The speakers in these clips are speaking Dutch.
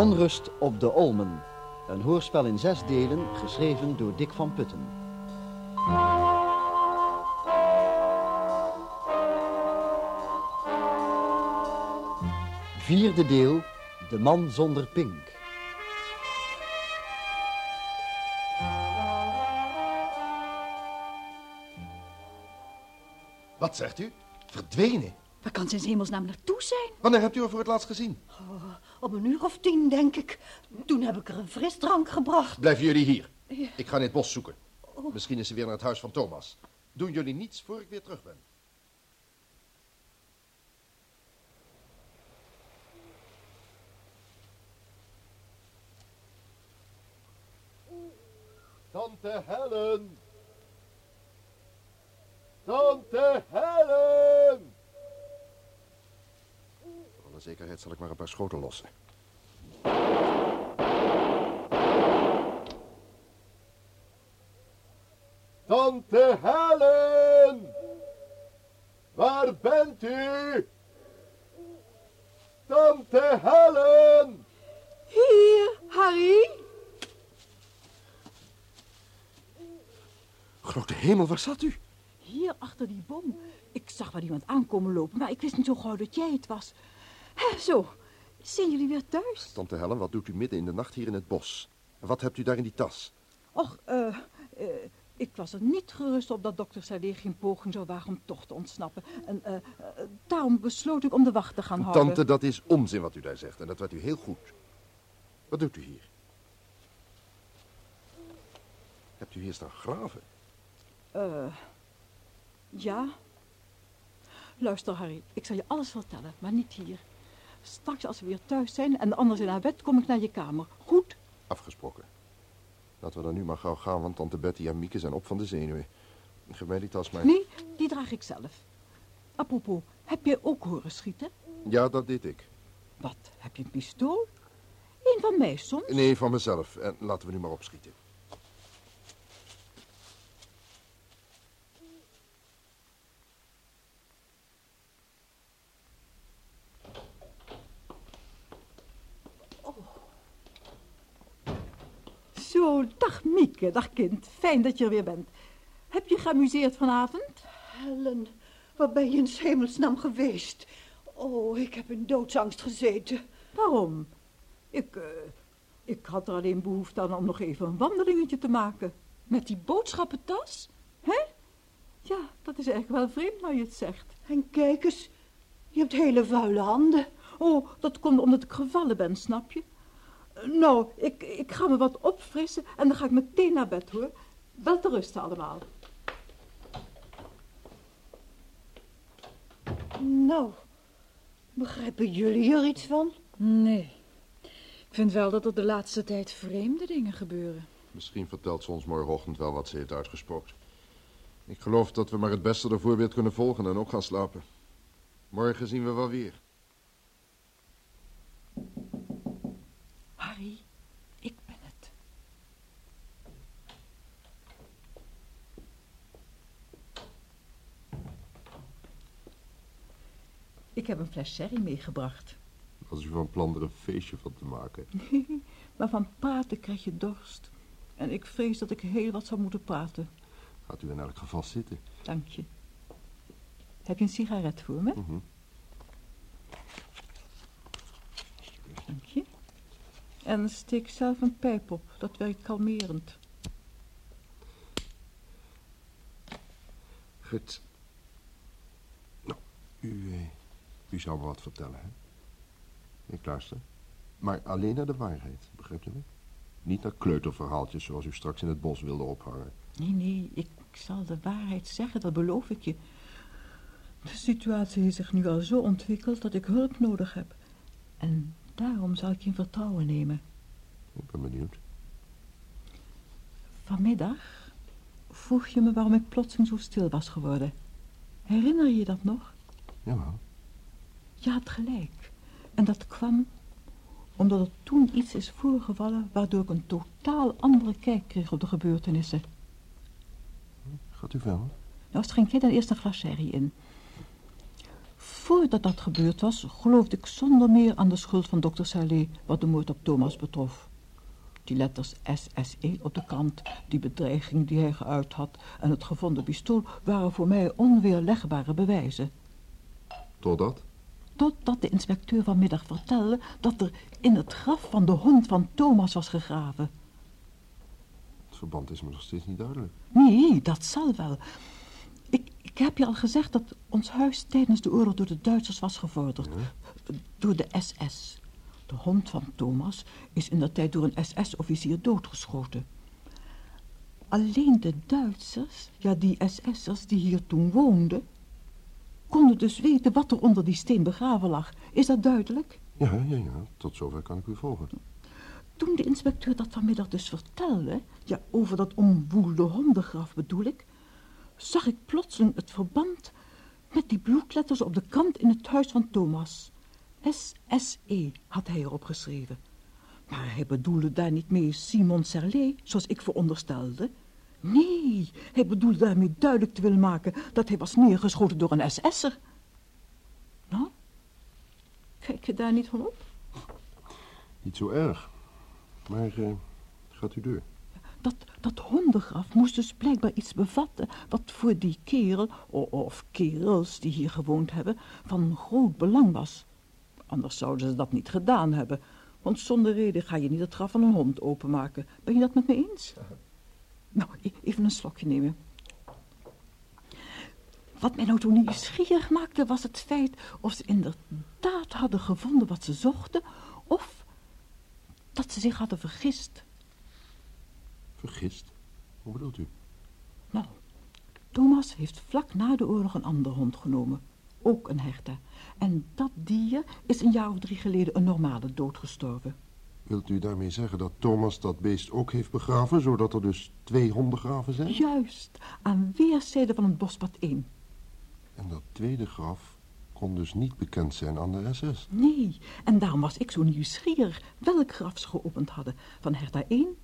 Onrust op de Olmen. Een hoorspel in zes delen, geschreven door Dick van Putten. Vierde deel, De man zonder pink. Wat zegt u? Verdwenen? Waar kan ze in hemelsnaam naartoe zijn? Wanneer hebt u haar voor het laatst gezien? Oh, op een uur of tien, denk ik. Toen heb ik er een frisdrank gebracht. Blijven jullie hier. Ik ga in het bos zoeken. Misschien is ze weer naar het huis van Thomas. Doen jullie niets voor ik weer terug ben. Tante Helen! Tante Helen! Voor alle zekerheid zal ik maar een paar schoten lossen. Tante Helen! Waar bent u? Tante Helen! Hier, Harry. Grote hemel, waar zat u? Hier achter die boom. Ik zag wel iemand aankomen lopen, maar ik wist niet zo gauw dat jij het was. Hè, zo, zijn jullie weer thuis? Tante Helen, wat doet u midden in de nacht hier in het bos? En wat hebt u daar in die tas? Och, eh, eh, ik was er niet gerust op dat dokter Salé geen poging zou wagen om toch te ontsnappen. En eh, daarom besloot ik om de wacht te gaan houden. Tante, dat is onzin wat u daar zegt. En dat weet u heel goed. Wat doet u hier? Hebt u hier staan graven? Eh, ja. Luister, Harry, ik zal je alles vertellen, maar niet hier. Straks als we weer thuis zijn en de anderen zijn naar bed, kom ik naar je kamer. Goed? Afgesproken. Laten we dan nu maar gauw gaan, want tante Betty en Mieke zijn op van de zenuwen. Geef mij die tas maar. Nee, die draag ik zelf. Apropos, heb jij ook horen schieten? Ja, dat deed ik. Wat, heb je een pistool? Een van mij soms? Nee, van mezelf. En laten we nu maar opschieten. Zo, dag Mieke, dag kind. Fijn dat je er weer bent. Heb je geamuseerd vanavond? Helen, waar ben je in hemelsnaam geweest? Oh, ik heb in doodsangst gezeten. Waarom? Ik, eh, ik had er alleen behoefte aan om nog even een wandelingetje te maken. Met die boodschappentas? Hè? Ja, dat is eigenlijk wel vreemd nou je het zegt. En kijk eens, je hebt hele vuile handen. Oh, dat komt omdat ik gevallen ben, snap je? Nou, ik, ik ga me wat opfrissen en dan ga ik meteen naar bed, hoor. Wel te rusten allemaal. Nou, begrijpen jullie er iets van? Nee. Ik vind wel dat er de laatste tijd vreemde dingen gebeuren. Misschien vertelt ze ons morgenochtend wel wat ze heeft uitgesproken. Ik geloof dat we maar het beste ervoor weer kunnen volgen en ook gaan slapen. Morgen zien we wel weer. Harry, ik ben het. Ik heb een fles sherry meegebracht. Als u van plan er een feestje van te maken. Maar van praten krijg je dorst. En ik vrees dat ik heel wat zou moeten praten. Gaat u in elk geval zitten. Dank je. Heb je een sigaret voor me? Mhm. Dank je. En steek zelf een pijp op. Dat werkt kalmerend. Goed. Nou, u, eh, u zou me wat vertellen, hè? Ik luister. Maar alleen naar de waarheid, begrijpt u me? Niet naar kleuterverhaaltjes zoals u straks in het bos wilde ophangen. Nee, nee, ik zal de waarheid zeggen, dat beloof ik je. De situatie heeft zich nu al zo ontwikkeld dat ik hulp nodig heb. En daarom zal ik je in vertrouwen nemen. Ik ben benieuwd. Vanmiddag vroeg je me waarom ik plotseling zo stil was geworden. Herinner je je dat nog? Jawel. Je had gelijk. En dat kwam omdat er toen iets is voorgevallen... waardoor ik een totaal andere kijk kreeg op de gebeurtenissen. Gaat u wel? Nou, schenk jij dan eerst een glas sherry in. voordat dat gebeurd was, geloofde ik zonder meer aan de schuld van dokter Salé wat de moord op Thomas betrof. Die letters SSE op de kant, die bedreiging die hij geuit had en het gevonden pistool waren voor mij onweerlegbare bewijzen. Totdat? Totdat de inspecteur vanmiddag vertelde dat er in het graf van de hond van Thomas was gegraven. Het verband is me nog steeds niet duidelijk. Nee, dat zal wel. Ik, ik heb je al gezegd dat ons huis tijdens de oorlog door de Duitsers was gevorderd. Door de SS. De hond van Thomas is in dat tijd door een SS-officier doodgeschoten. Alleen de Duitsers, ja die SS'ers die hier toen woonden, konden dus weten wat er onder die steen begraven lag. Is dat duidelijk? Ja, ja, ja. Tot zover kan ik u volgen. Toen de inspecteur dat vanmiddag dus vertelde, ja, over dat omwoelde hondengraf bedoel ik, zag ik plotseling het verband met die bloedletters op de kant in het huis van Thomas. SSE had hij erop geschreven. Maar hij bedoelde daar niet mee Simon Serlet, zoals ik veronderstelde. Nee, hij bedoelde daarmee duidelijk te willen maken dat hij was neergeschoten door een SS'er. Nou, kijk je daar niet van op? Niet zo erg. Maar eh, gaat u door. Dat, dat hondengraf moest dus blijkbaar iets bevatten... wat voor die kerel, of kerels die hier gewoond hebben... van groot belang was. Anders zouden ze dat niet gedaan hebben. Want zonder reden ga je niet het graf van een hond openmaken. Ben je dat met me eens? Nou, e- even een slokje nemen. Wat mij nou toen nieuwsgierig maakte was het feit... of ze inderdaad hadden gevonden wat ze zochten... of dat ze zich hadden vergist... Vergist? Hoe bedoelt u? Nou, Thomas heeft vlak na de oorlog een ander hond genomen. Ook een herder. En dat dier is een jaar of drie geleden een normale dood gestorven. Wilt u daarmee zeggen dat Thomas dat beest ook heeft begraven... zodat er dus twee hondengraven zijn? Juist, aan weerszijden van het bospad 1. En dat tweede graf kon dus niet bekend zijn aan de SS. Nee, en daarom was ik zo nieuwsgierig welk graf ze geopend hadden. Van herder 1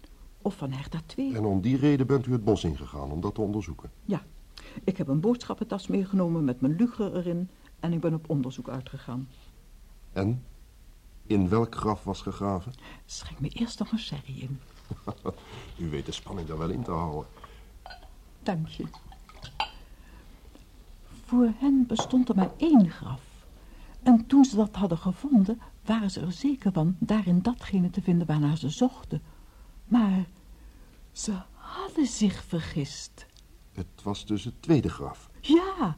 of van herder 2. En om die reden bent u het bos ingegaan om dat te onderzoeken. Ja, ik heb een boodschappentas meegenomen met mijn luger erin... en ik ben op onderzoek uitgegaan. En? In welk graf was gegraven? Schenk me eerst nog een sherry in. U weet de spanning daar wel in te houden. Dank je. Voor hen bestond er maar één graf. En toen ze dat hadden gevonden, waren ze er zeker van daarin datgene te vinden waarnaar ze zochten. Maar ze hadden zich vergist. Het was dus het tweede graf. Ja,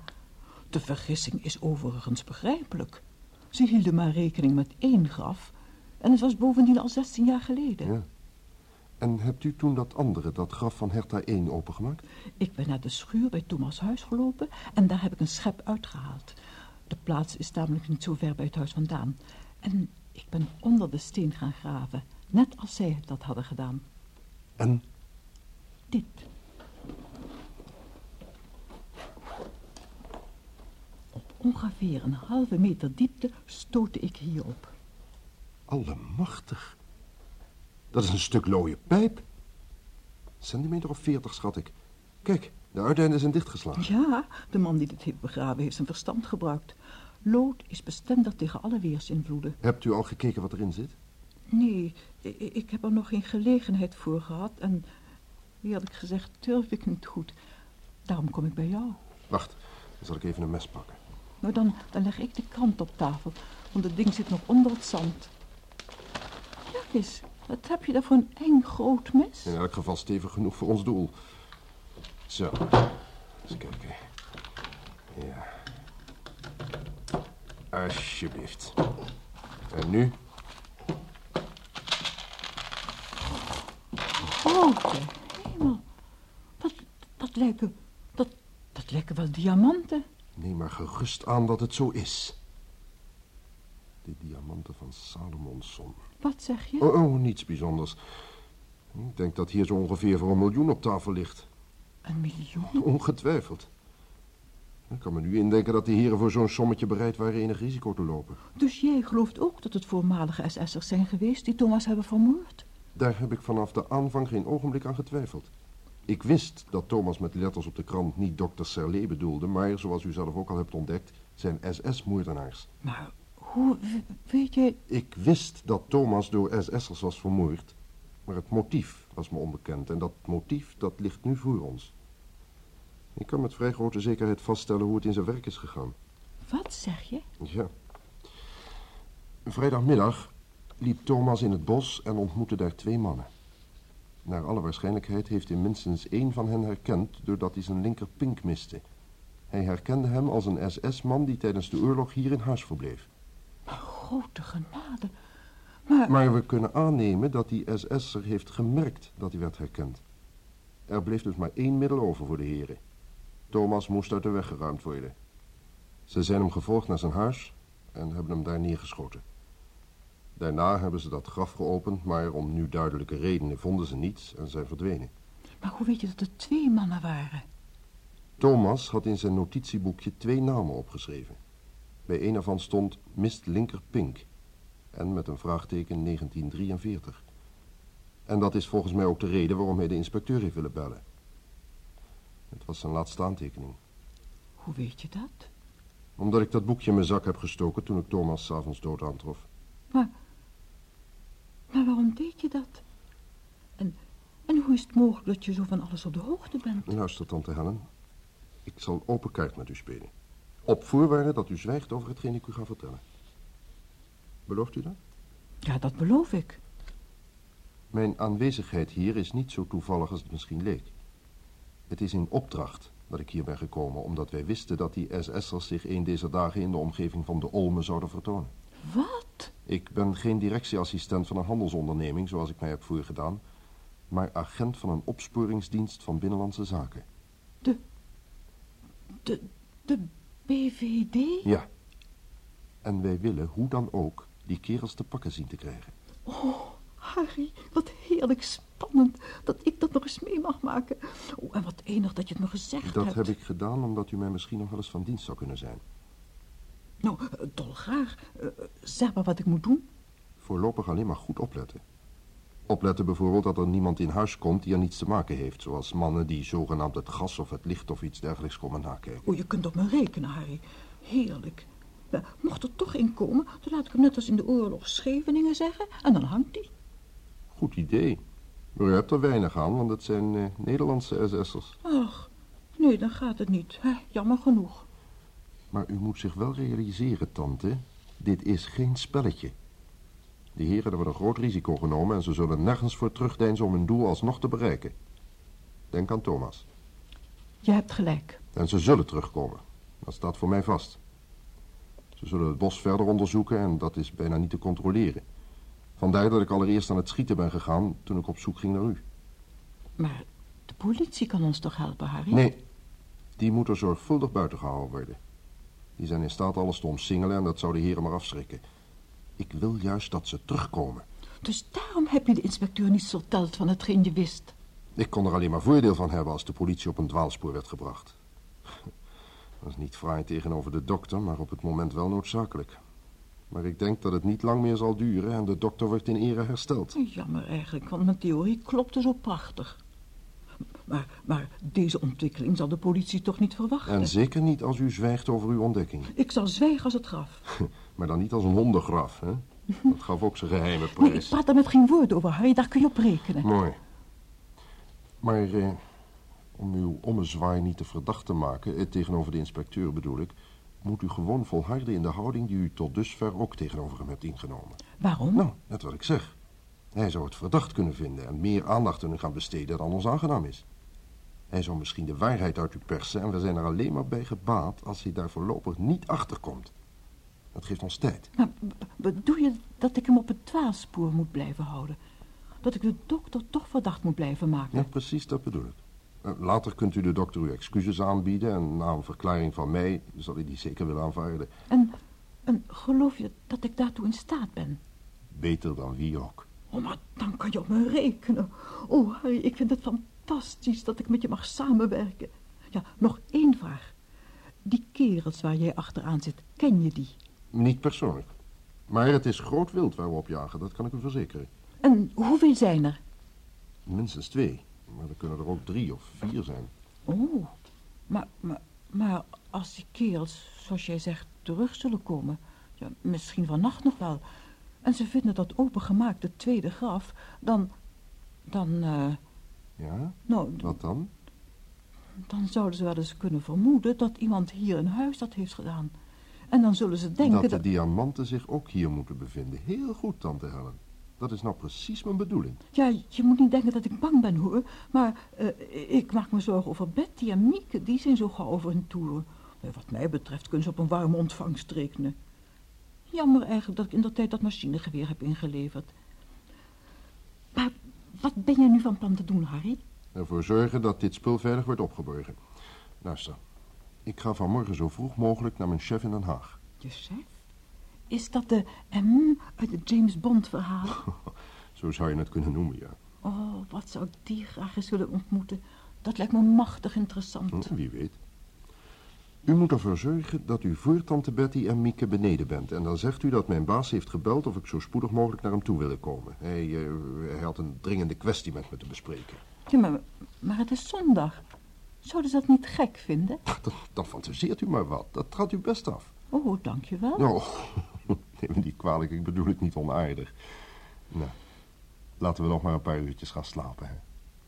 de vergissing is overigens begrijpelijk. Ze hielden maar rekening met één graf. En het was bovendien al 16 jaar geleden. Ja. En hebt u toen dat andere, dat graf van Herta 1, opengemaakt? Ik ben naar de schuur bij Thomas' huis gelopen en daar heb ik een schep uitgehaald. De plaats is namelijk niet zo ver bij het huis vandaan. En ik ben onder de steen gaan graven, net als zij dat hadden gedaan. En? Dit. Ongeveer een halve meter diepte stootte ik hierop. Allemachtig. Dat is een stuk looie pijp. Centimeter of veertig, schat ik. Kijk, de uiteinden zijn dichtgeslagen. Ja, de man die dit heeft begraven heeft zijn verstand gebruikt. Lood is bestendig tegen alle weersinvloeden. Hebt u al gekeken wat erin zit? Nee, ik heb er nog geen gelegenheid voor gehad en eerlijk gezegd durf ik niet goed. Daarom kom ik bij jou. Wacht, dan zal ik even een mes pakken. Nou, dan, dan leg ik de krant op tafel, want het ding zit nog onder het zand. Kijk eens, wat heb je daar voor een eng groot mes? In elk geval stevig genoeg voor ons doel. Zo, eens kijken. Ja. Alsjeblieft. En nu? Grote hemel. Dat, dat lijken, dat, dat lijken wel diamanten. Neem maar gerust aan dat het zo is. De diamanten van Salomonson. Wat zeg je? Oh, oh, niets bijzonders. Ik denk dat hier zo ongeveer voor een miljoen op tafel ligt. Een miljoen? Ongetwijfeld. Ik kan me nu indenken dat de heren voor zo'n sommetje bereid waren enig risico te lopen. Dus jij gelooft ook dat het voormalige SS'ers zijn geweest die Thomas hebben vermoord? Daar heb ik vanaf de aanvang geen ogenblik aan getwijfeld. Ik wist dat Thomas met letters op de krant niet dokter Serlet bedoelde, maar zoals u zelf ook al hebt ontdekt, zijn SS-moordenaars. Maar hoe weet je... Ik wist dat Thomas door SS'ers was vermoord, maar het motief was me onbekend. En dat motief, dat ligt nu voor ons. Ik kan met vrij grote zekerheid vaststellen hoe het in zijn werk is gegaan. Wat zeg je? Ja. Vrijdagmiddag liep Thomas in het bos en ontmoette daar twee mannen. Naar alle waarschijnlijkheid heeft hij minstens één van hen herkend doordat hij zijn linkerpink miste. Hij herkende hem als een SS-man die tijdens de oorlog hier in huis verbleef. Grote genade. Maar, Maar we kunnen aannemen dat die SS'er heeft gemerkt dat hij werd herkend. Er bleef dus maar één middel over voor de heren. Thomas moest uit de weg geruimd worden. Ze zijn hem gevolgd naar zijn huis en hebben hem daar neergeschoten. Daarna hebben ze dat graf geopend, maar om nu duidelijke redenen vonden ze niets en zijn verdwenen. maar hoe weet je dat er twee mannen waren? Thomas had in zijn notitieboekje twee namen opgeschreven. Bij een ervan stond Mist Linker Pink en met een vraagteken 1943. En dat is volgens mij ook de reden waarom hij de inspecteur heeft willen bellen. Het was zijn laatste aantekening. Hoe weet je dat? Omdat ik dat boekje in mijn zak heb gestoken toen ik Thomas s'avonds dood aantrof. Maar, maar waarom deed je dat? En, en hoe is het mogelijk dat je zo van alles op de hoogte bent? Luister, tante Helen. Ik zal open kaart met u spelen. Op voorwaarde dat u zwijgt over hetgeen ik u ga vertellen. Belooft u dat? Ja, dat beloof ik. Mijn aanwezigheid hier is niet zo toevallig als het misschien leek. Het is in opdracht dat ik hier ben gekomen, omdat wij wisten dat die SS'ers zich een deze dagen in de omgeving van de Olmen zouden vertonen. Wat? Ik ben geen directieassistent van een handelsonderneming, zoals ik mij heb voorgedaan, maar agent van een opsporingsdienst van Binnenlandse Zaken. De, de, de BVD? Ja. En wij willen, hoe dan ook, die kerels te pakken zien te krijgen. Oh, Harry, wat heerlijk spannend dat ik dat nog eens mee mag maken. Oh, en wat enig dat je het me gezegd Dat hebt. heb ik gedaan omdat u mij misschien nog wel eens van dienst zou kunnen zijn. Nou, eh, dolgraag. Eh, zeg maar wat ik moet doen. Voorlopig alleen maar goed opletten. Opletten bijvoorbeeld dat er niemand in huis komt die er niets te maken heeft. Zoals mannen die zogenaamd het gas of het licht of iets dergelijks komen nakijken. Oh, je kunt op me rekenen, Harry. Heerlijk. Ja, mocht er toch in komen, dan laat ik hem net als in de oorlog Scheveningen zeggen en dan hangt hij. Goed idee. Maar u hebt er weinig aan, want het zijn eh, Nederlandse SS'ers. Ach, nee, dan gaat het niet. Hè, jammer genoeg. Maar u moet zich wel realiseren, tante. Dit is geen spelletje. De heren hebben een groot risico genomen en ze zullen nergens voor terugdeinzen om hun doel alsnog te bereiken. Denk aan Thomas. Je hebt gelijk. En ze zullen terugkomen. Dat staat voor mij vast. Ze zullen het bos verder onderzoeken en dat is bijna niet te controleren. Vandaar dat ik allereerst aan het schieten ben gegaan toen ik op zoek ging naar u. Maar de politie kan ons toch helpen, Harry? Nee, die moet er zorgvuldig buiten gehouden worden. Die zijn in staat alles te omsingelen en dat zou de heren maar afschrikken. Ik wil juist dat ze terugkomen. Dus daarom heb je de inspecteur niet verteld van hetgeen je wist. Ik kon er alleen maar voordeel van hebben als de politie op een dwaalspoor werd gebracht. Dat is niet fraai tegenover de dokter, maar op het moment wel noodzakelijk. Maar ik denk dat het niet lang meer zal duren en de dokter wordt in ere hersteld. Jammer eigenlijk, want mijn theorie klopte zo prachtig. Maar, maar deze ontwikkeling zal de politie toch niet verwachten? En zeker niet als u zwijgt over uw ontdekking. Ik zal zwijgen als het graf. Maar dan niet als een hondengraf, hè? Dat gaf ook zijn geheime Nee, ik prijs. praat daar met geen woord over, Harry. Daar kun je op rekenen. Mooi. Maar eh, om uw ommezwaai niet te verdacht te maken, eh, tegenover de inspecteur bedoel ik, moet u gewoon volharden in de houding die u tot dusver ook tegenover hem hebt ingenomen. Waarom? Nou, net wat ik zeg. Hij zou het verdacht kunnen vinden en meer aandacht aan u gaan besteden dan ons aangenaam is. Hij zou misschien de waarheid uit u persen en we zijn er alleen maar bij gebaat als hij daar voorlopig niet achter komt. Dat geeft ons tijd. Maar bedoel je dat ik hem op het dwaalspoor moet blijven houden? Dat ik de dokter toch verdacht moet blijven maken? Ja, precies, dat bedoel ik. Eh, Later kunt u de dokter uw excuses aanbieden en na een verklaring van mij zal hij die zeker willen aanvaarden. En, en geloof je dat ik daartoe in staat ben? Beter dan wie ook. Oh, maar dan kan je op me rekenen. Oh, Harry, ik vind het fantastisch dat ik met je mag samenwerken. Ja, nog één vraag. Die kerels waar jij achteraan zit, ken je die? Niet persoonlijk. Maar het is groot wild waar we op jagen, dat kan ik u verzekeren. En hoeveel zijn er? Minstens twee, maar er kunnen er ook drie of vier zijn. Oh, maar, maar Maar als die kerels, zoals jij zegt, terug zullen komen... Ja, misschien vannacht nog wel... en ze vinden dat opengemaakte tweede graf... dan... dan... eh, Ja? nou, Wat dan? dan zouden ze wel eens kunnen vermoeden... dat iemand hier in huis dat heeft gedaan. En dan zullen ze denken dat dat... de diamanten zich ook hier moeten bevinden. Heel goed, tante Helen. Dat is nou precies mijn bedoeling. Ja, je moet niet denken dat ik bang ben, hoor. Maar eh, ik maak me zorgen over Betty en Mieke. Die zijn zo gauw over hun toer. Eh, wat mij betreft kunnen ze op een warme ontvangst rekenen. Jammer eigenlijk dat ik in de tijd dat machinegeweer heb ingeleverd. Maar wat ben jij nu van plan te doen, Harry? Ervoor zorgen dat dit spul veilig wordt opgeborgen. Luister, ik ga vanmorgen zo vroeg mogelijk naar mijn chef in Den Haag. Je chef? Is dat de M uit het James Bond verhaal? Zo zou je het kunnen noemen, ja. Oh, wat zou ik die graag eens willen ontmoeten. Dat lijkt me machtig interessant. Hm, Wie weet. U moet ervoor zorgen dat u voor tante Betty en Mieke beneden bent. En dan zegt u dat mijn baas heeft gebeld of ik zo spoedig mogelijk naar hem toe wil komen. Hij, hij had een dringende kwestie met me te bespreken. Ja, maar, maar het is zondag. Zouden ze dat niet gek vinden? Dan, dan fantaseert u maar wat. Dat gaat u best af. Oh, dankjewel. Nou, neem me niet kwalijk, ik bedoel het niet onaardig. Nou, laten we nog maar een paar uurtjes gaan slapen, hè.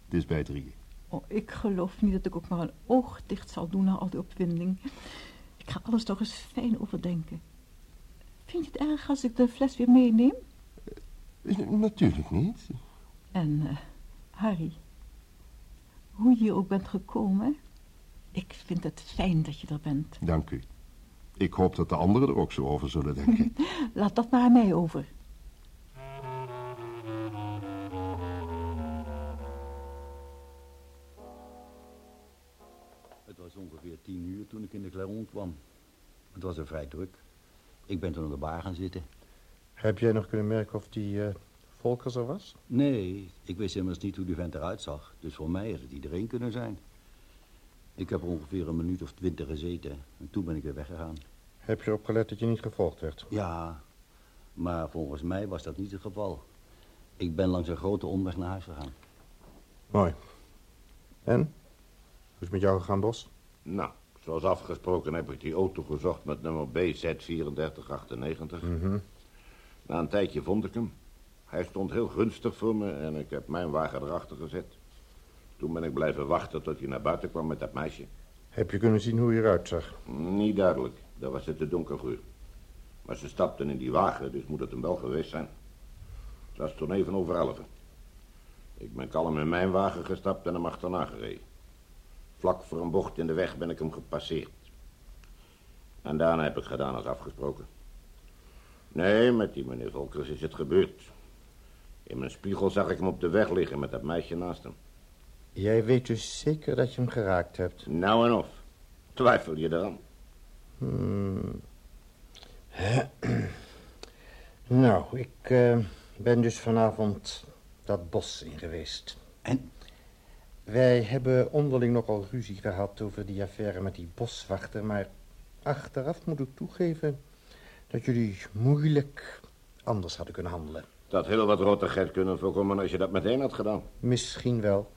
Het is bij drieën. Oh, ik geloof niet dat ik ook maar een oog dicht zal doen na al die opwinding. Ik ga alles toch eens fijn overdenken. Vind je het erg als ik de fles weer meeneem? Eh, Natuurlijk niet. En, eh, Harry, hoe je hier ook bent gekomen, ik vind het fijn dat je er bent. Dank u. Ik hoop dat de anderen er ook zo over zullen denken. Laat dat maar aan mij over. Kwam. Het was er vrij druk. Ik ben toen aan de bar gaan zitten. Heb jij nog kunnen merken of die eh, Volkers er was? Nee, ik wist immers niet hoe die vent eruit zag. Dus voor mij had het iedereen kunnen zijn. Ik heb ongeveer een minuut of twintig gezeten. En toen ben ik weer weggegaan. Heb je erop gelet dat je niet gevolgd werd? Ja, maar volgens mij was dat niet het geval. Ik ben langs een grote omweg naar huis gegaan. Mooi. En? Hoe is het met jou gegaan, Bos? Nou, zoals afgesproken heb ik die auto gezocht met nummer BZ3498. Na een tijdje vond ik hem. Hij stond heel gunstig voor me en ik heb mijn wagen erachter gezet. Toen ben ik blijven wachten tot hij naar buiten kwam met dat meisje. Heb je kunnen zien hoe je eruit zag? Niet duidelijk, daar was het te donker voor. Maar ze stapten in die wagen, dus moet het hem wel geweest zijn. Het was toen even over elven. Ik ben kalm in mijn wagen gestapt en hem achterna gereden. Vlak voor een bocht in de weg ben ik hem gepasseerd. En daarna heb ik gedaan als afgesproken. Nee, met die meneer Volkers is het gebeurd. In mijn spiegel zag ik hem op de weg liggen met dat meisje naast hem. Jij weet dus zeker dat je hem geraakt hebt? Nou en of. Twijfel je eraan? Hmm. nou, ik eh, ben dus vanavond dat bos in geweest. En? Wij hebben onderling nogal ruzie gehad over die affaire met die boswachter, maar achteraf moet ik toegeven dat jullie moeilijk anders hadden kunnen handelen. Dat heel wat rottigheid kunnen voorkomen als je dat meteen had gedaan. Misschien wel.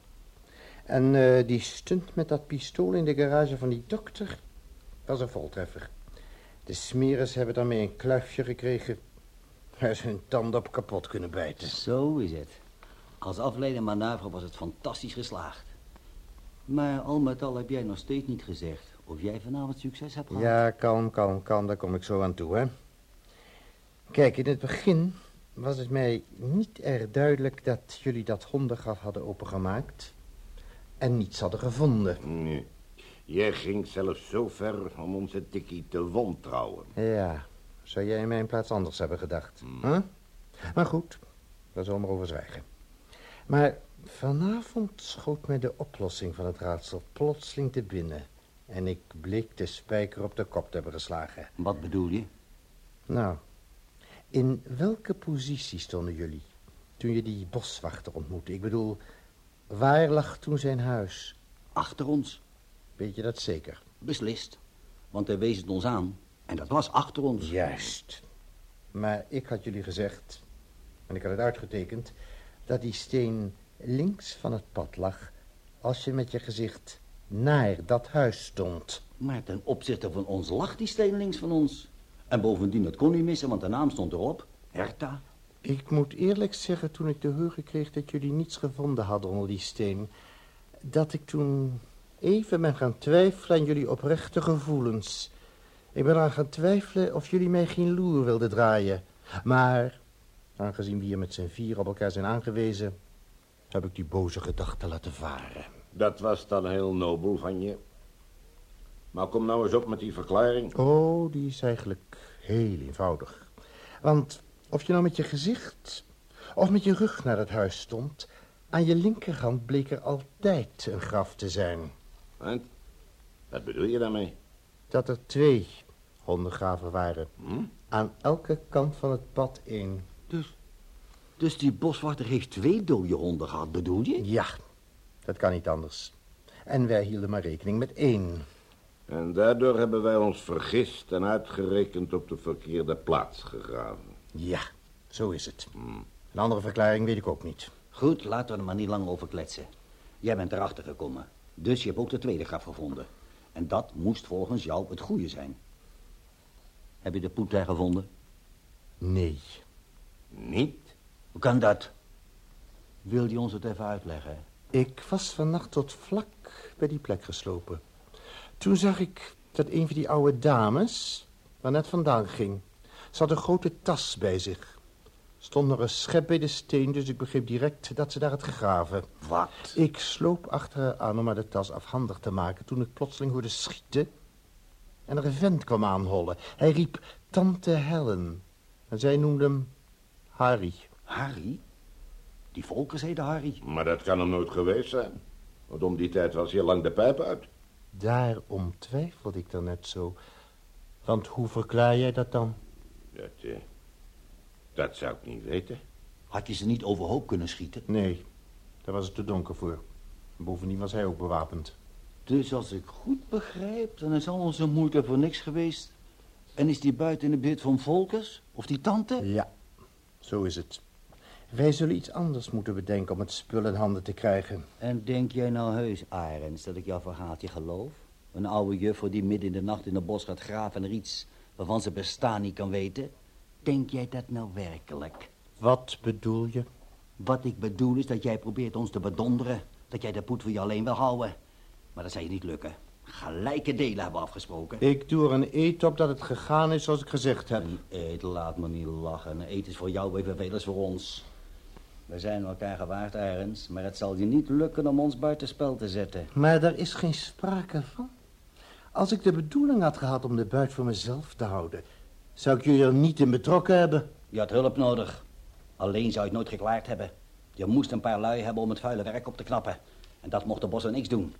En eh, die stunt met dat pistool in de garage van die dokter was een voltreffer. De smeres hebben daarmee een kluifje gekregen waar ze hun tanden op kapot kunnen bijten. Zo is het. Als afleiding manoeuvre was het fantastisch geslaagd. Maar al met al heb jij nog steeds niet gezegd of jij vanavond succes hebt gehad. Ja, kalm, kalm, kalm, daar kom ik zo aan toe, hè. Kijk, in het begin was het mij niet erg duidelijk dat jullie dat hondengraf hadden opengemaakt en niets hadden gevonden. Nee. Jij ging zelfs zo ver om onze tikkie te wantrouwen. Ja, zou jij in mijn plaats anders hebben gedacht? Huh? Maar goed, daar zullen we maar over zwijgen. Maar vanavond schoot mij de oplossing van het raadsel plotseling te binnen. En ik bleek de spijker op de kop te hebben geslagen. Wat bedoel je? Nou, in welke positie stonden jullie toen je die boswachter ontmoette? Ik bedoel, waar lag toen zijn huis? Achter ons. Weet je dat zeker? Beslist. Want hij wees het ons aan. En dat was achter ons. Juist. Maar ik had jullie gezegd, en ik had het uitgetekend, dat die steen links van het pad lag als je met je gezicht naar dat huis stond. Maar ten opzichte van ons lag die steen links van ons. En bovendien, het kon niet missen, want de naam stond erop. Herta. Ik moet eerlijk zeggen, toen ik de heugen kreeg dat jullie niets gevonden hadden onder die steen... dat ik toen even ben gaan twijfelen aan jullie oprechte gevoelens. Ik ben aan gaan twijfelen of jullie mij geen loer wilden draaien. Maar, aangezien we hier met z'n vier op elkaar zijn aangewezen... heb ik die boze gedachten laten varen. Dat was dan heel nobel van je. Maar kom nou eens op met die verklaring. Oh, die is eigenlijk heel eenvoudig. Want of je nou met je gezicht of met je rug naar het huis stond... aan je linkerhand bleek er altijd een graf te zijn. En? Wat bedoel je daarmee? Dat er twee hondengraven waren. Hm? Aan elke kant van het pad één. Dus, dus die boswachter heeft twee dode honden gehad, bedoel je? Ja, dat kan niet anders. En wij hielden maar rekening met één. En daardoor hebben wij ons vergist en uitgerekend op de verkeerde plaats gegraven. Ja, zo is het. Een andere verklaring weet ik ook niet. Goed, laten we er maar niet lang over kletsen. Jij bent erachter gekomen. Dus je hebt ook de tweede graf gevonden. En dat moest volgens jou het goede zijn. Heb je de poet daar gevonden? Nee. Niet? Hoe kan dat? Wil je ons het even uitleggen? Ik was vannacht tot vlak bij die plek geslopen. Toen zag ik dat een van die oude dames, waar net vandaan ging, ze had een grote tas bij zich. Stond nog een schep bij de steen, dus ik begreep direct dat ze daar had gegraven. Wat? Ik sloop achter haar aan om haar de tas afhandig te maken... toen ik plotseling hoorde schieten en er een vent kwam aanhollen. Hij riep Tante Helen en zij noemde hem Harry. Harry? Die volkers heette Harry. Maar dat kan hem nooit geweest zijn. Want om die tijd was hier lang de pijp uit. Daarom twijfelde ik er net zo. Want hoe verklaar jij dat dan? Dat, eh, dat zou ik niet weten. Had je ze niet overhoop kunnen schieten? Nee, daar was het te donker voor. Bovendien was hij ook bewapend. Dus als ik goed begrijp, dan is al onze moeite voor niks geweest. En is die buiten in de buurt van Volkers? Of die tante? Ja, zo is het. Wij zullen iets anders moeten bedenken om het spul in handen te krijgen. En denk jij nou heus, Arends, dat ik jouw verhaaltje geloof? Een oude juffrouw die midden in de nacht in het bos gaat graven en er iets waarvan ze bestaan niet kan weten? Denk jij dat nou werkelijk? Wat bedoel je? Wat ik bedoel is dat jij probeert ons te bedonderen. Dat jij de poet voor je alleen wil houden. Maar dat zal je niet lukken. Gelijke delen hebben we afgesproken. Ik doe er een eet op dat het gegaan is zoals ik gezegd heb. Een eet, laat me niet lachen. Een eet is voor jou evenveel als voor ons. We zijn elkaar gewaard, Arends, maar het zal je niet lukken om ons buitenspel te zetten. Maar daar is geen sprake van. Als ik de bedoeling had gehad om de buit voor mezelf te houden... zou ik jullie er niet in betrokken hebben. Je had hulp nodig. Alleen zou je het nooit geklaard hebben. Je moest een paar lui hebben om het vuile werk op te knappen. En dat mocht de bos niks doen.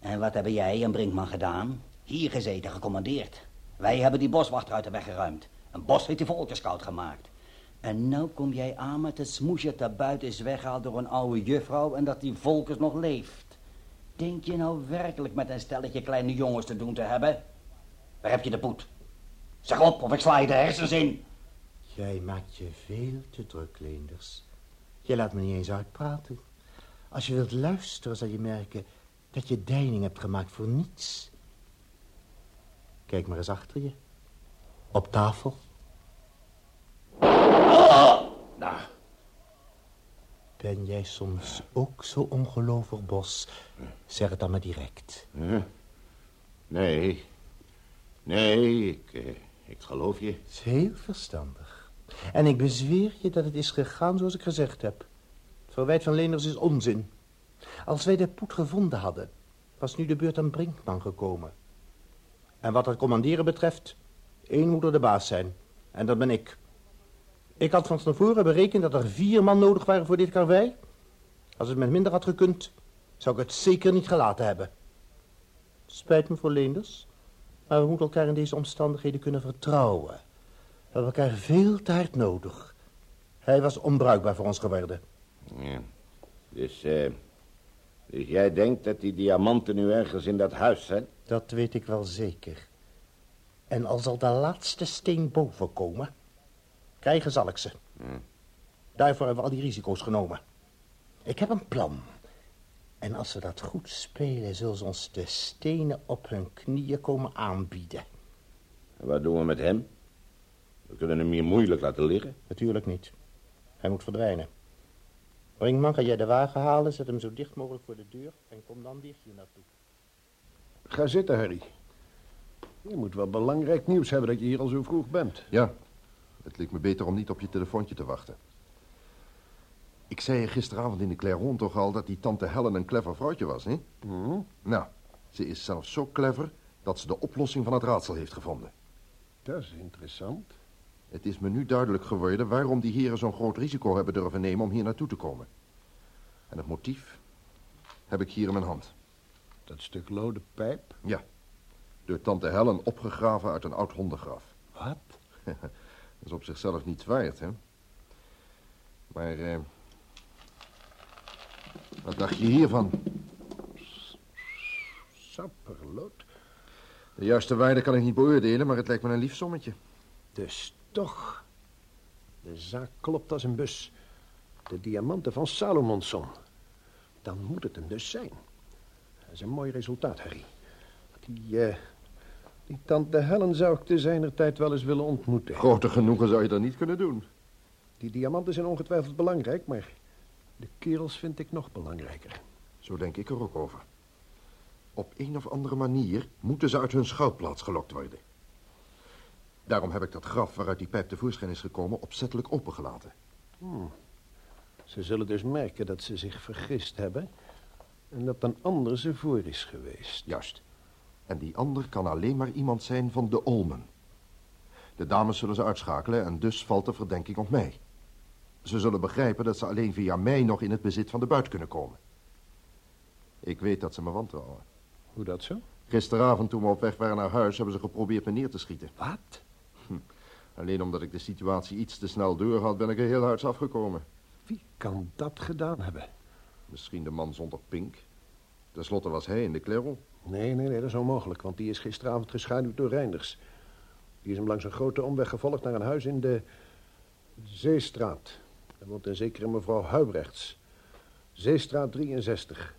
En wat hebben jij en Brinkman gedaan? Hier gezeten, gecommandeerd. Wij hebben die boswachter uit de weg geruimd. Een bos heeft die volkerskoud gemaakt. En nou kom jij aan met het smoesje dat buiten is weggehaald door een oude juffrouw... en dat die volkers nog leeft. Denk je nou werkelijk met een stelletje kleine jongens te doen te hebben? Waar heb je de poet? Zeg op, of ik sla je de hersens in. Jij maakt je veel te druk, Leenders. Je laat me niet eens uitpraten. Als je wilt luisteren, zal je merken dat je deining hebt gemaakt voor niets. Kijk maar eens achter je. Op tafel. Nou, Ben jij soms ook zo ongelovig, Bos? Zeg het dan maar direct. nee. Nee, ik, eh, ik geloof je. Het is heel verstandig. En ik bezweer je dat het is gegaan zoals ik gezegd heb. Het verwijt van Leenders is onzin. Als wij de poet gevonden hadden, was nu de beurt aan Brinkman gekomen. En wat het commanderen betreft, één moet er de baas zijn. En dat ben ik. Ik had van tevoren berekend dat er vier man nodig waren voor dit karwei. Als het met minder had gekund, zou ik het zeker niet gelaten hebben. Spijt me voor Leenders, maar we moeten elkaar in deze omstandigheden kunnen vertrouwen. We hebben elkaar veel te hard nodig. Hij was onbruikbaar voor ons geworden. Ja. Dus, eh, dus jij denkt dat die diamanten nu ergens in dat huis zijn? Dat weet ik wel zeker. En al zal de laatste steen boven komen, krijgen zal ik ze. Daarvoor hebben we al die risico's genomen. Ik heb een plan. En als we dat goed spelen, zullen ze ons de stenen op hun knieën komen aanbieden. En wat doen we met hem? We kunnen hem hier moeilijk laten liggen. Natuurlijk niet. Hij moet verdwijnen. Brinkman, ga jij de wagen halen, zet hem zo dicht mogelijk voor de deur en kom dan weer hier naartoe. Ga zitten, Harry. Je moet wel belangrijk nieuws hebben dat je hier al zo vroeg bent. Ja, het leek me beter om niet op je telefoontje te wachten. Ik zei je gisteravond in de Clairon toch al dat die tante Helen een clever vrouwtje was, hè? Hm? Nou, ze is zelfs zo clever dat ze de oplossing van het raadsel heeft gevonden. Dat is interessant. Het is me nu duidelijk geworden waarom die heren zo'n groot risico hebben durven nemen om hier naartoe te komen. En het motief heb ik hier in mijn hand. Dat stuk lode pijp. Ja, door tante Helen opgegraven uit een oud hondengraf. Wat? Dat is op zichzelf niets waard, hè? Maar, eh... Wat dacht je hiervan? Sapperlood. De juiste waarde kan ik niet beoordelen, maar het lijkt me een lief sommetje. Dus toch. De zaak klopt als een bus. De diamanten van Salomonson. Dan moet het hem dus zijn. Dat is een mooi resultaat, Harry. Die, eh, die tante Helen zou ik te zijner tijd wel eens willen ontmoeten. Groter genoegen zou je dat niet kunnen doen. Die diamanten zijn ongetwijfeld belangrijk, maar de kerels vind ik nog belangrijker. Zo denk ik er ook over. Op een of andere manier moeten ze uit hun schuilplaats gelokt worden. Daarom heb ik dat graf waaruit die pijp tevoorschijn is gekomen opzettelijk opengelaten. Hmm. Ze zullen dus merken dat ze zich vergist hebben... en dat een ander ze voor is geweest. Juist. En die ander kan alleen maar iemand zijn van de Olmen. De dames zullen ze uitschakelen en dus valt de verdenking op mij. Ze zullen begrijpen dat ze alleen via mij nog in het bezit van de buit kunnen komen. Ik weet dat ze me wantrouwen. Hoe dat zo? Gisteravond toen we op weg waren naar huis hebben ze geprobeerd me neer te schieten. Wat? Alleen omdat ik de situatie iets te snel door had, ben ik er heel huids afgekomen. Wie kan dat gedaan hebben? Misschien de man zonder pink. Ten slotte was hij in de Clairon. Nee, nee, nee, dat is onmogelijk, want die is gisteravond geschaduwd door Reinders. Die is hem langs een grote omweg gevolgd naar een huis in de Zeestraat. Daar woont een zekere mevrouw Huibrechts. Zeestraat 63.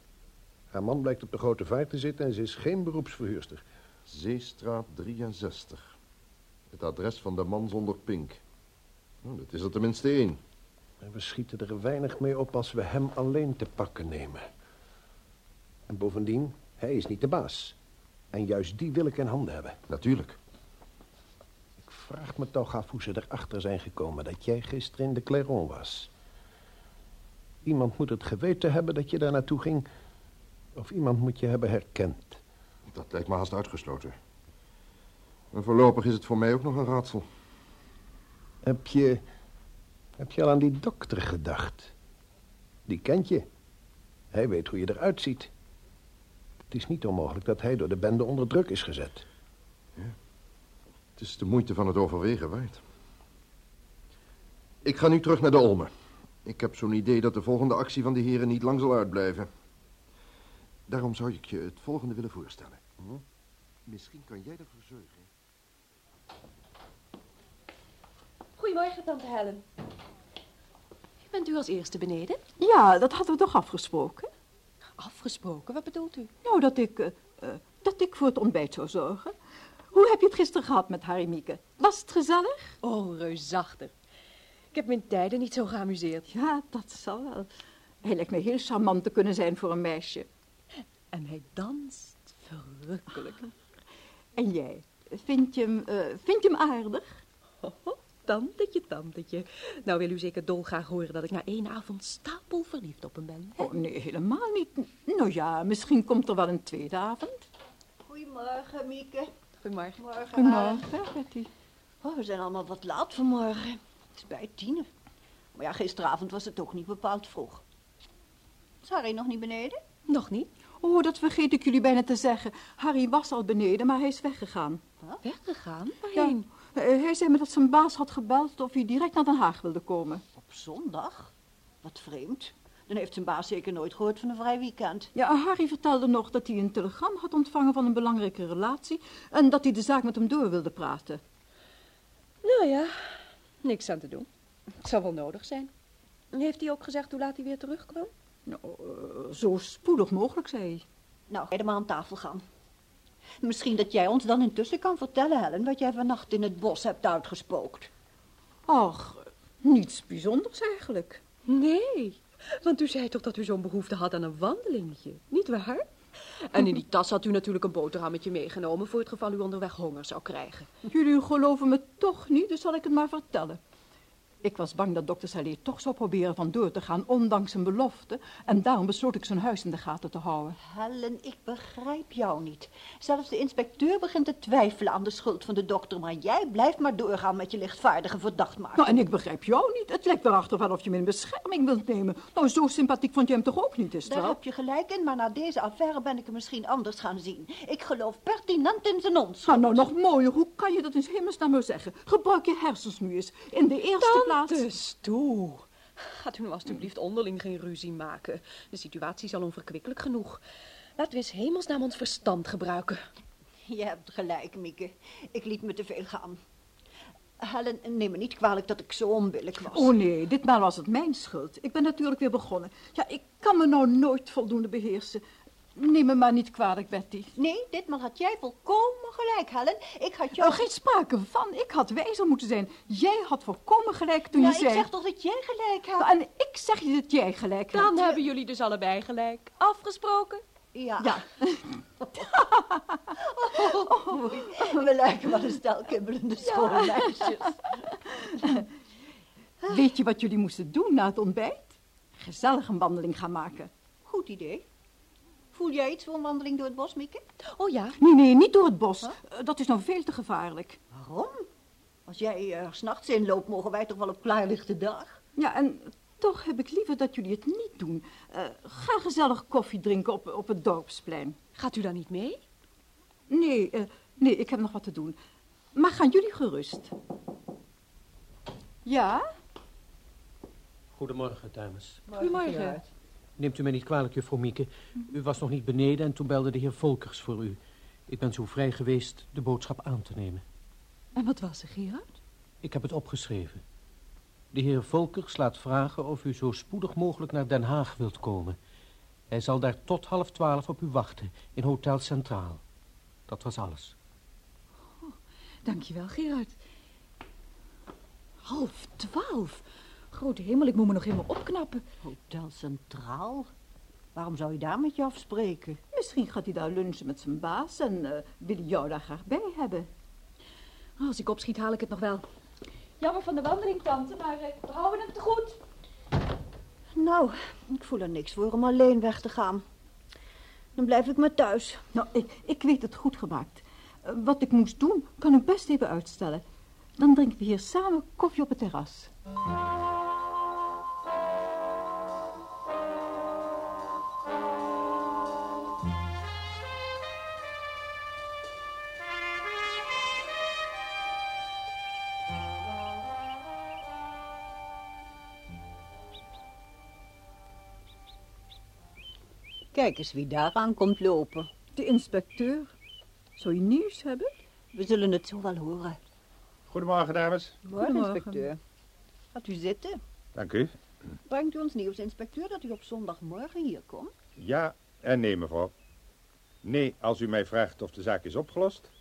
Haar man blijkt op de grote vaart te zitten en ze is geen beroepsverhuurster. Zeestraat 63. Het adres van de man zonder pink. Nou, dat is er tenminste één. En we schieten er weinig mee op als we hem alleen te pakken nemen. En bovendien, hij is niet de baas. En juist die wil ik in handen hebben. Natuurlijk. Ik vraag me toch af hoe ze erachter zijn gekomen dat jij gisteren in de Clairon was. Iemand moet het geweten hebben dat je daar naartoe ging. Of iemand moet je hebben herkend. Dat lijkt me haast uitgesloten. En voorlopig is het voor mij ook nog een raadsel. Heb je... Heb je al aan die dokter gedacht? Die kent je. Hij weet hoe je eruit ziet. Het is niet onmogelijk dat hij door de bende onder druk is gezet. Het is de moeite van het overwegen waard. Ik ga nu terug naar de Olmen. Ik heb zo'n idee dat de volgende actie van de heren niet lang zal uitblijven. Daarom zou ik je het volgende willen voorstellen. Misschien kan jij ervoor zorgen. Goedemorgen, tante Helen. Bent u als eerste beneden? Ja, dat hadden we toch afgesproken? Afgesproken, wat bedoelt u? Nou, dat ik, eh, eh, dat ik voor het ontbijt zou zorgen. Hoe heb je het gisteren gehad met Harry Mieke? Was het gezellig? Oh, reusachtig. Ik heb me in tijden niet zo geamuseerd. Ja, dat zal wel. Hij lijkt me heel charmant te kunnen zijn voor een meisje. En hij danst verrukkelijk. En jij, vind je hem, eh, vind je hem aardig? Oh, tantetje, tantetje. Nou wil u zeker dolgraag horen dat ik na één avond stapel verliefd op hem ben. hè? Oh, nee, helemaal niet. Nou ja, misschien komt er wel een tweede avond. Goedemorgen, Mieke. Goedemorgen. Morgen, Goedemorgen, Betty. Oh, we zijn allemaal wat laat vanmorgen. Het is bij tienen. Maar ja, gisteravond was het ook niet bepaald vroeg. Is Harry nog niet beneden? Nog niet? Oh, dat vergeet ik jullie bijna te zeggen. Harry was al beneden, maar hij is weggegaan. Weggegaan? Waarheen? Hij zei me dat zijn baas had gebeld of hij direct naar Den Haag wilde komen. Op zondag? Wat vreemd. Dan heeft zijn baas zeker nooit gehoord van een vrij weekend. Ja, Harry vertelde nog dat hij een telegram had ontvangen van een belangrijke relatie... en dat hij de zaak met hem door wilde praten. Nou ja, niks aan te doen. Het zal wel nodig zijn. Heeft hij ook gezegd hoe laat hij weer terugkwam? Nou, eh, zo spoedig mogelijk, zei hij. Nou, ga je maar aan tafel gaan. Misschien dat jij ons dan intussen kan vertellen, Helen, wat jij vannacht in het bos hebt uitgespookt. Ach, niets bijzonders eigenlijk. Nee, want u zei toch dat u zo'n behoefte had aan een wandelingetje, niet waar? En in die tas had u natuurlijk een boterhammetje meegenomen voor het geval u onderweg honger zou krijgen. Jullie geloven me toch niet, dus zal ik het maar vertellen. Ik was bang dat dokter Salé toch zou proberen vandoor te gaan, ondanks zijn belofte. En daarom besloot ik zijn huis in de gaten te houden. Helen, ik begrijp jou niet. Zelfs de inspecteur begint te twijfelen aan de schuld van de dokter, maar jij blijft maar doorgaan met je lichtvaardige verdacht maken. Nou, en ik begrijp jou niet. Het lijkt erachter wel of je me in bescherming wilt nemen. Nou, zo sympathiek vond je hem toch ook niet, is het Daar wel? heb je gelijk in, maar na deze affaire ben ik hem misschien anders gaan zien. Ik geloof pertinent in zijn onschuld. Nou, nou, nog mooier. Hoe kan je dat in hemelsnaam maar zeggen? Gebruik je hersens nu eens. In de eerste plaats... Tante Stoe. Gaat u nou alstublieft onderling geen ruzie maken. De situatie is al onverkwikkelijk genoeg. Laten we eens hemelsnaam ons verstand gebruiken. Je hebt gelijk, Mieke. Ik liet me te veel gaan. Helen, neem me niet kwalijk dat ik zo onbillijk was. Oh nee, ditmaal was het mijn schuld. Ik ben natuurlijk weer begonnen. Ja, ik kan me nou nooit voldoende beheersen. Neem me maar niet kwalijk, Betty. Nee, ditmaal had jij volkomen gelijk, Helen. Ik had jou... Oh, geen sprake van. Ik had wijzer moeten zijn. Jij had volkomen gelijk toen je ik zei... zeg toch dat jij gelijk had? En ik zeg je dat jij gelijk hebt. Dan hebben jullie dus allebei gelijk. Afgesproken? Ja. Ja. Oh, we lijken wel een stel kibbelende schoolmeisjes. Weet je wat jullie moesten doen na het ontbijt? Gezellig een wandeling gaan maken. Goed idee. Voel jij iets voor een wandeling door het bos, Mieke? Oh ja. Nee, nee, niet door het bos. Eh, Dat is nou veel te gevaarlijk. Waarom? Als jij er s s'nachts in loopt, mogen wij toch wel op klaarlichte dag? Ja, en toch heb ik liever dat jullie het niet doen. Eh, ga gezellig koffie drinken op, op het dorpsplein. Gaat u dan niet mee? Nee, eh, nee, ik heb nog wat te doen. Maar gaan jullie gerust? Ja? Goedemorgen, dames. Goedemorgen. Neemt u mij niet kwalijk, juffrouw Mieke. U was nog niet beneden en toen belde de heer Volkers voor u. Ik ben zo vrij geweest de boodschap aan te nemen. En wat was er, Gerard? Ik heb het opgeschreven. De heer Volkers laat vragen of u zo spoedig mogelijk naar Den Haag wilt komen. Hij zal daar tot half twaalf op u wachten, in Hotel Centraal. Dat was alles. Dankjewel, Gerard. Half twaalf. Grote hemel, ik moet me nog helemaal opknappen. Hotel Centraal? Waarom zou je daar met je afspreken? Misschien gaat hij daar lunchen met zijn baas en eh, wil hij jou daar graag bij hebben. Als ik opschiet, haal ik het nog wel. Jammer van de wandeling, tante, maar eh, we houden het te goed. Nou, ik voel er niks voor om alleen weg te gaan. Dan blijf ik maar thuis. Nou, ik, ik weet het goed gemaakt. Eh, wat ik moest doen, kan ik best even uitstellen. Dan drinken we hier samen koffie op het terras. Kijk eens wie daar aan komt lopen. De inspecteur. Zou je nieuws hebben? We zullen het zo wel horen. Goedemorgen, dames. Morgen, Goedemorgen. inspecteur. Gaat u zitten. Dank u. Brengt u ons nieuws, inspecteur, dat u op zondagmorgen hier komt? Ja en nee, mevrouw. Nee, als u mij vraagt of de zaak is opgelost.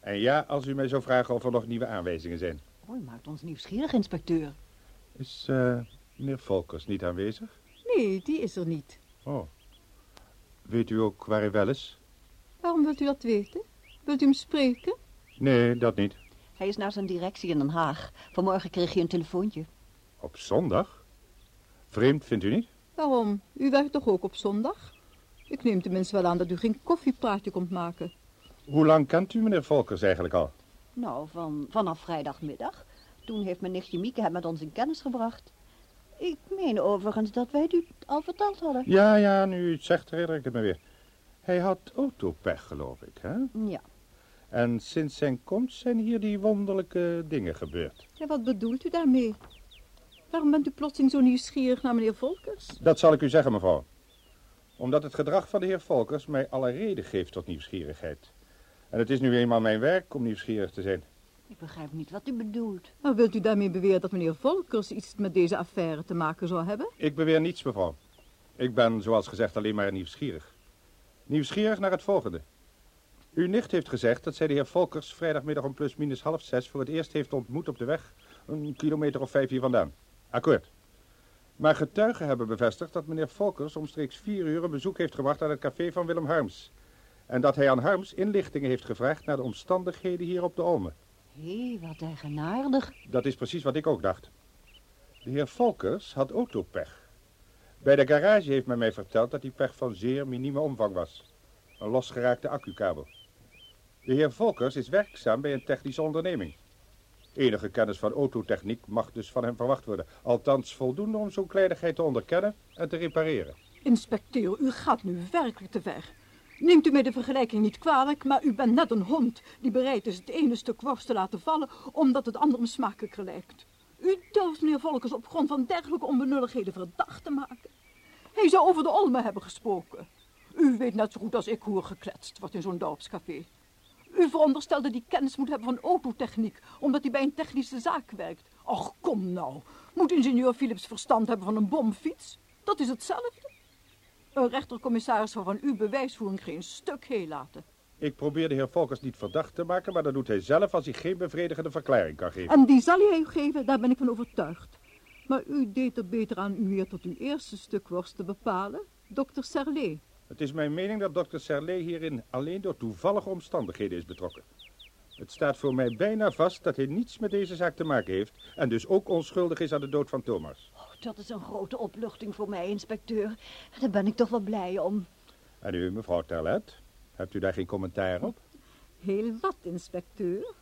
En ja, als u mij zou vragen of er nog nieuwe aanwijzingen zijn. Oh, u maakt ons nieuwsgierig, inspecteur. Is eh, meneer Volkers niet aanwezig? Nee, die is er niet. Oh. Weet u ook waar hij wel is? Waarom wilt u dat weten? Wilt u hem spreken? Nee, dat niet. Hij is naar zijn directie in Den Haag. Vanmorgen kreeg hij een telefoontje. Op zondag? Vreemd, vindt u niet? Waarom? U werkt toch ook op zondag? Ik neem tenminste wel aan dat u geen koffiepraatje komt maken. Hoe lang kent u meneer Volkers eigenlijk al? Nou, van, vanaf vrijdagmiddag. Toen heeft mijn nichtje Mieke hem met ons in kennis gebracht. Ik meen overigens dat wij het u al verteld hadden. Ja, ja, nu het zegt, herinner ik het me weer. Hij had autopech, geloof ik, hè? Ja. En sinds zijn komst zijn hier die wonderlijke dingen gebeurd. Ja, wat bedoelt u daarmee? Waarom bent u plotseling zo nieuwsgierig naar meneer Volkers? Dat zal ik u zeggen, mevrouw. Omdat het gedrag van de heer Volkers mij alle reden geeft tot nieuwsgierigheid. En het is nu eenmaal mijn werk om nieuwsgierig te zijn. Ik begrijp niet wat u bedoelt. Nou, wilt u daarmee beweren dat meneer Volkers iets met deze affaire te maken zou hebben? Ik beweer niets, mevrouw. Ik ben, zoals gezegd, alleen maar nieuwsgierig. Nieuwsgierig naar het volgende. Uw nicht heeft gezegd dat zij de heer Volkers vrijdagmiddag om plus minus half zes voor het eerst heeft ontmoet op de weg, een kilometer of vijf hier vandaan. Akkoord. Maar getuigen hebben bevestigd dat meneer Volkers omstreeks vier uur een bezoek heeft gebracht aan het café van Willem Harms. En dat hij aan Harms inlichtingen heeft gevraagd naar de omstandigheden hier op de Olme. Hé, wat eigenaardig. Dat is precies wat ik ook dacht. De heer Volkers had autopech. Bij de garage heeft men mij verteld dat die pech van zeer minieme omvang was. Een losgeraakte accukabel. De heer Volkers is werkzaam bij een technische onderneming. Enige kennis van autotechniek mag dus van hem verwacht worden. Althans voldoende om zo'n kleinigheid te onderkennen en te repareren. Inspecteur, u gaat nu werkelijk te ver. Neemt u mij de vergelijking niet kwalijk, maar u bent net een hond die bereid is het ene stuk worst te laten vallen omdat het andere smakelijker lijkt. U durft meneer Volkers op grond van dergelijke onbenulligheden verdacht te maken. Hij zou over de Olme hebben gesproken. U weet net zo goed als ik hoe er gekletst wordt in zo'n dorpscafé. U veronderstelde die kennis moet hebben van autotechniek, omdat hij bij een technische zaak werkt. Och, kom nou. Moet ingenieur Philips verstand hebben van een bomfiets? Dat is hetzelfde. Een rechtercommissaris zou van uw bewijsvoering geen stuk heel laten. Ik probeer de heer Volkers niet verdacht te maken, maar dat doet hij zelf als hij geen bevredigende verklaring kan geven. En die zal hij u geven, daar ben ik van overtuigd. Maar u deed er beter aan u weer tot uw eerste stuk worst te bepalen, dokter Serlet. Het is mijn mening dat dokter Serlet hierin alleen door toevallige omstandigheden is betrokken. Het staat voor mij bijna vast dat hij niets met deze zaak te maken heeft en dus ook onschuldig is aan de dood van Thomas. Dat is een grote opluchting voor mij, inspecteur. Daar ben ik toch wel blij om. En u, mevrouw Terlet, hebt u daar geen commentaar op? Heel wat, inspecteur.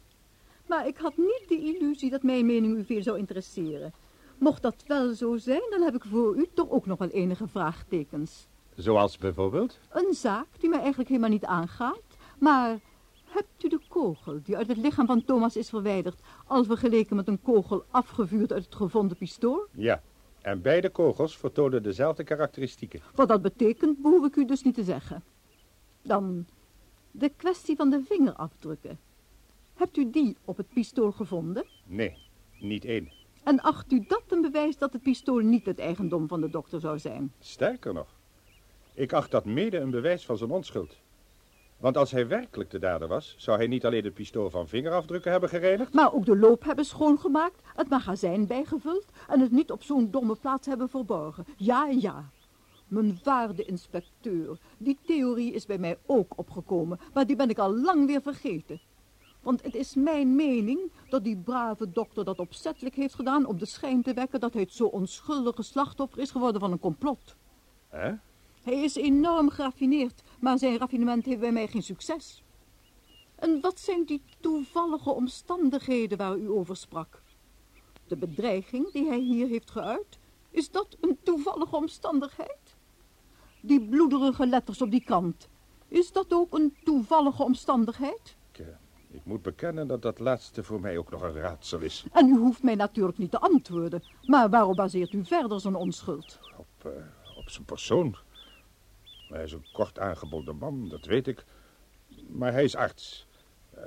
Maar ik had niet de illusie dat mijn mening u veel zou interesseren. Mocht dat wel zo zijn, dan heb ik voor u toch ook nog wel enige vraagtekens. Zoals bijvoorbeeld? Een zaak die mij eigenlijk helemaal niet aangaat, maar hebt u de kogel die uit het lichaam van Thomas is verwijderd, al vergeleken met een kogel afgevuurd uit het gevonden pistool? Ja, en beide kogels vertonen dezelfde karakteristieken. Wat dat betekent, behoef ik u dus niet te zeggen. Dan de kwestie van de vingerafdrukken. Hebt u die op het pistool gevonden? Nee, niet één. En acht u dat een bewijs dat het pistool niet het eigendom van de dokter zou zijn? Sterker nog, ik acht dat mede een bewijs van zijn onschuld. Want als hij werkelijk de dader was, zou hij niet alleen het pistool van vingerafdrukken hebben gereinigd... Maar ook de loop hebben schoongemaakt, het magazijn bijgevuld en het niet op zo'n domme plaats hebben verborgen. Ja, ja. Mijn waarde inspecteur, die theorie is bij mij ook opgekomen, maar die ben ik al lang weer vergeten. Want het is mijn mening dat die brave dokter dat opzettelijk heeft gedaan om de schijn te wekken dat hij het zo onschuldige slachtoffer is geworden van een complot. Hè? Hij is enorm geraffineerd, maar zijn raffinement heeft bij mij geen succes. En wat zijn die toevallige omstandigheden waar u over sprak? De bedreiging die hij hier heeft geuit, is dat een toevallige omstandigheid? Die bloederige letters op die krant, is dat ook een toevallige omstandigheid? Ik, eh, ik moet bekennen dat dat laatste voor mij ook nog een raadsel is. En u hoeft mij natuurlijk niet te antwoorden, maar waarop baseert u verder zijn onschuld? Op, uh, op zijn persoon. Hij is een kort aangebonden man, dat weet ik. Maar hij is arts.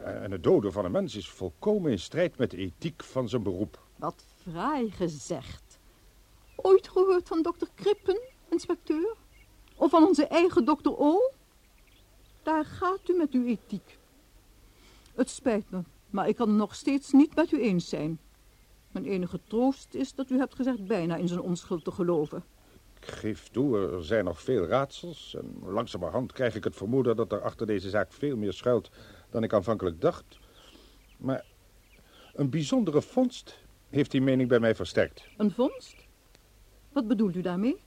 En het doden van een mens is volkomen in strijd met de ethiek van zijn beroep. Wat fraai gezegd. Ooit gehoord van dokter Krippen, inspecteur? Of van onze eigen dokter O? Daar gaat u met uw ethiek. Het spijt me, maar ik kan het nog steeds niet met u eens zijn. Mijn enige troost is dat u hebt gezegd bijna in zijn onschuld te geloven. Ik geef toe, er zijn nog veel raadsels. En langzamerhand krijg ik het vermoeden dat er achter deze zaak veel meer schuilt dan ik aanvankelijk dacht. Maar een bijzondere vondst heeft die mening bij mij versterkt. Een vondst? Wat bedoelt u daarmee?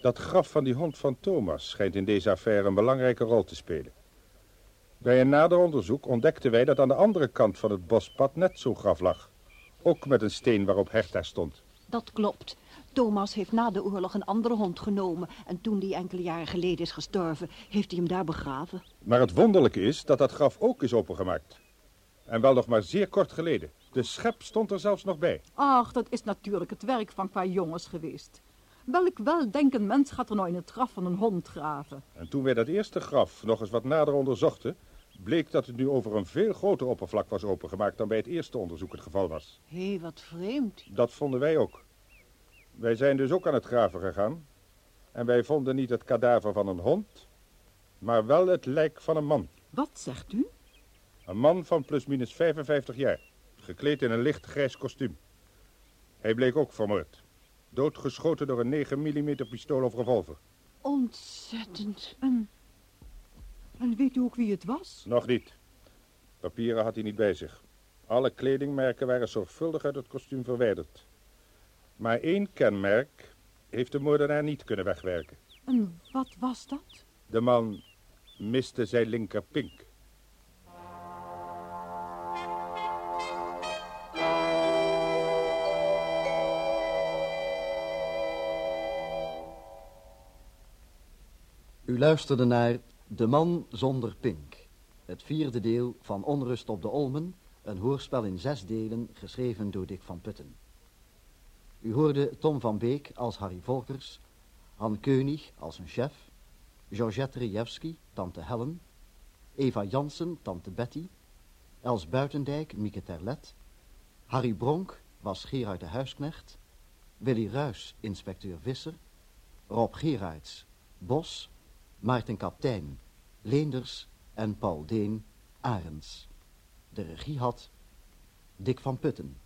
Dat graf van die hond van Thomas schijnt in deze affaire een belangrijke rol te spelen. Bij een nader onderzoek ontdekten wij dat aan de andere kant van het bospad net zo'n graf lag. Ook met een steen waarop Herta stond. Dat klopt. Thomas heeft na de oorlog een andere hond genomen... en toen die enkele jaren geleden is gestorven, heeft hij hem daar begraven. Maar het wonderlijke is dat dat graf ook is opengemaakt. En wel nog maar zeer kort geleden. De schep stond er zelfs nog bij. Ach, dat is natuurlijk het werk van qua jongens geweest. Welk weldenkend mens gaat er nou in het graf van een hond graven? En toen wij dat eerste graf nog eens wat nader onderzochten... bleek dat het nu over een veel groter oppervlak was opengemaakt... dan bij het eerste onderzoek het geval was. Hé, hey, wat vreemd. Dat vonden wij ook. Wij zijn dus ook aan het graven gegaan. En wij vonden niet het kadaver van een hond, maar wel het lijk van een man. Wat zegt u? Een man van plusminus 55 jaar, gekleed in een licht grijs kostuum. Hij bleek ook vermoord. Doodgeschoten door een 9 mm pistool of revolver. Ontzettend. En, en weet u ook wie het was? Nog niet. Papieren had hij niet bij zich. Alle kledingmerken waren zorgvuldig uit het kostuum verwijderd. Maar één kenmerk heeft de moordenaar niet kunnen wegwerken. En wat was dat? De man miste zijn linkerpink. U luisterde naar De Man Zonder Pink. Het vierde deel van Onrust op de Olmen. Een hoorspel in zes delen, geschreven door Dick van Putten. U hoorde Tom van Beek als Harry Volkers. Han Keunig als een chef. Georgette Rejewski, tante Helen. Eva Jansen, tante Betty. Els Buitendijk, Mieke Terlet. Harry Bronk was Gerard de Huisknecht. Willy Ruis, inspecteur Visser. Rob Gerards, Bos. Maarten Kaptein, Leenders en Paul Deen, Arends. De regie had Dick van Putten.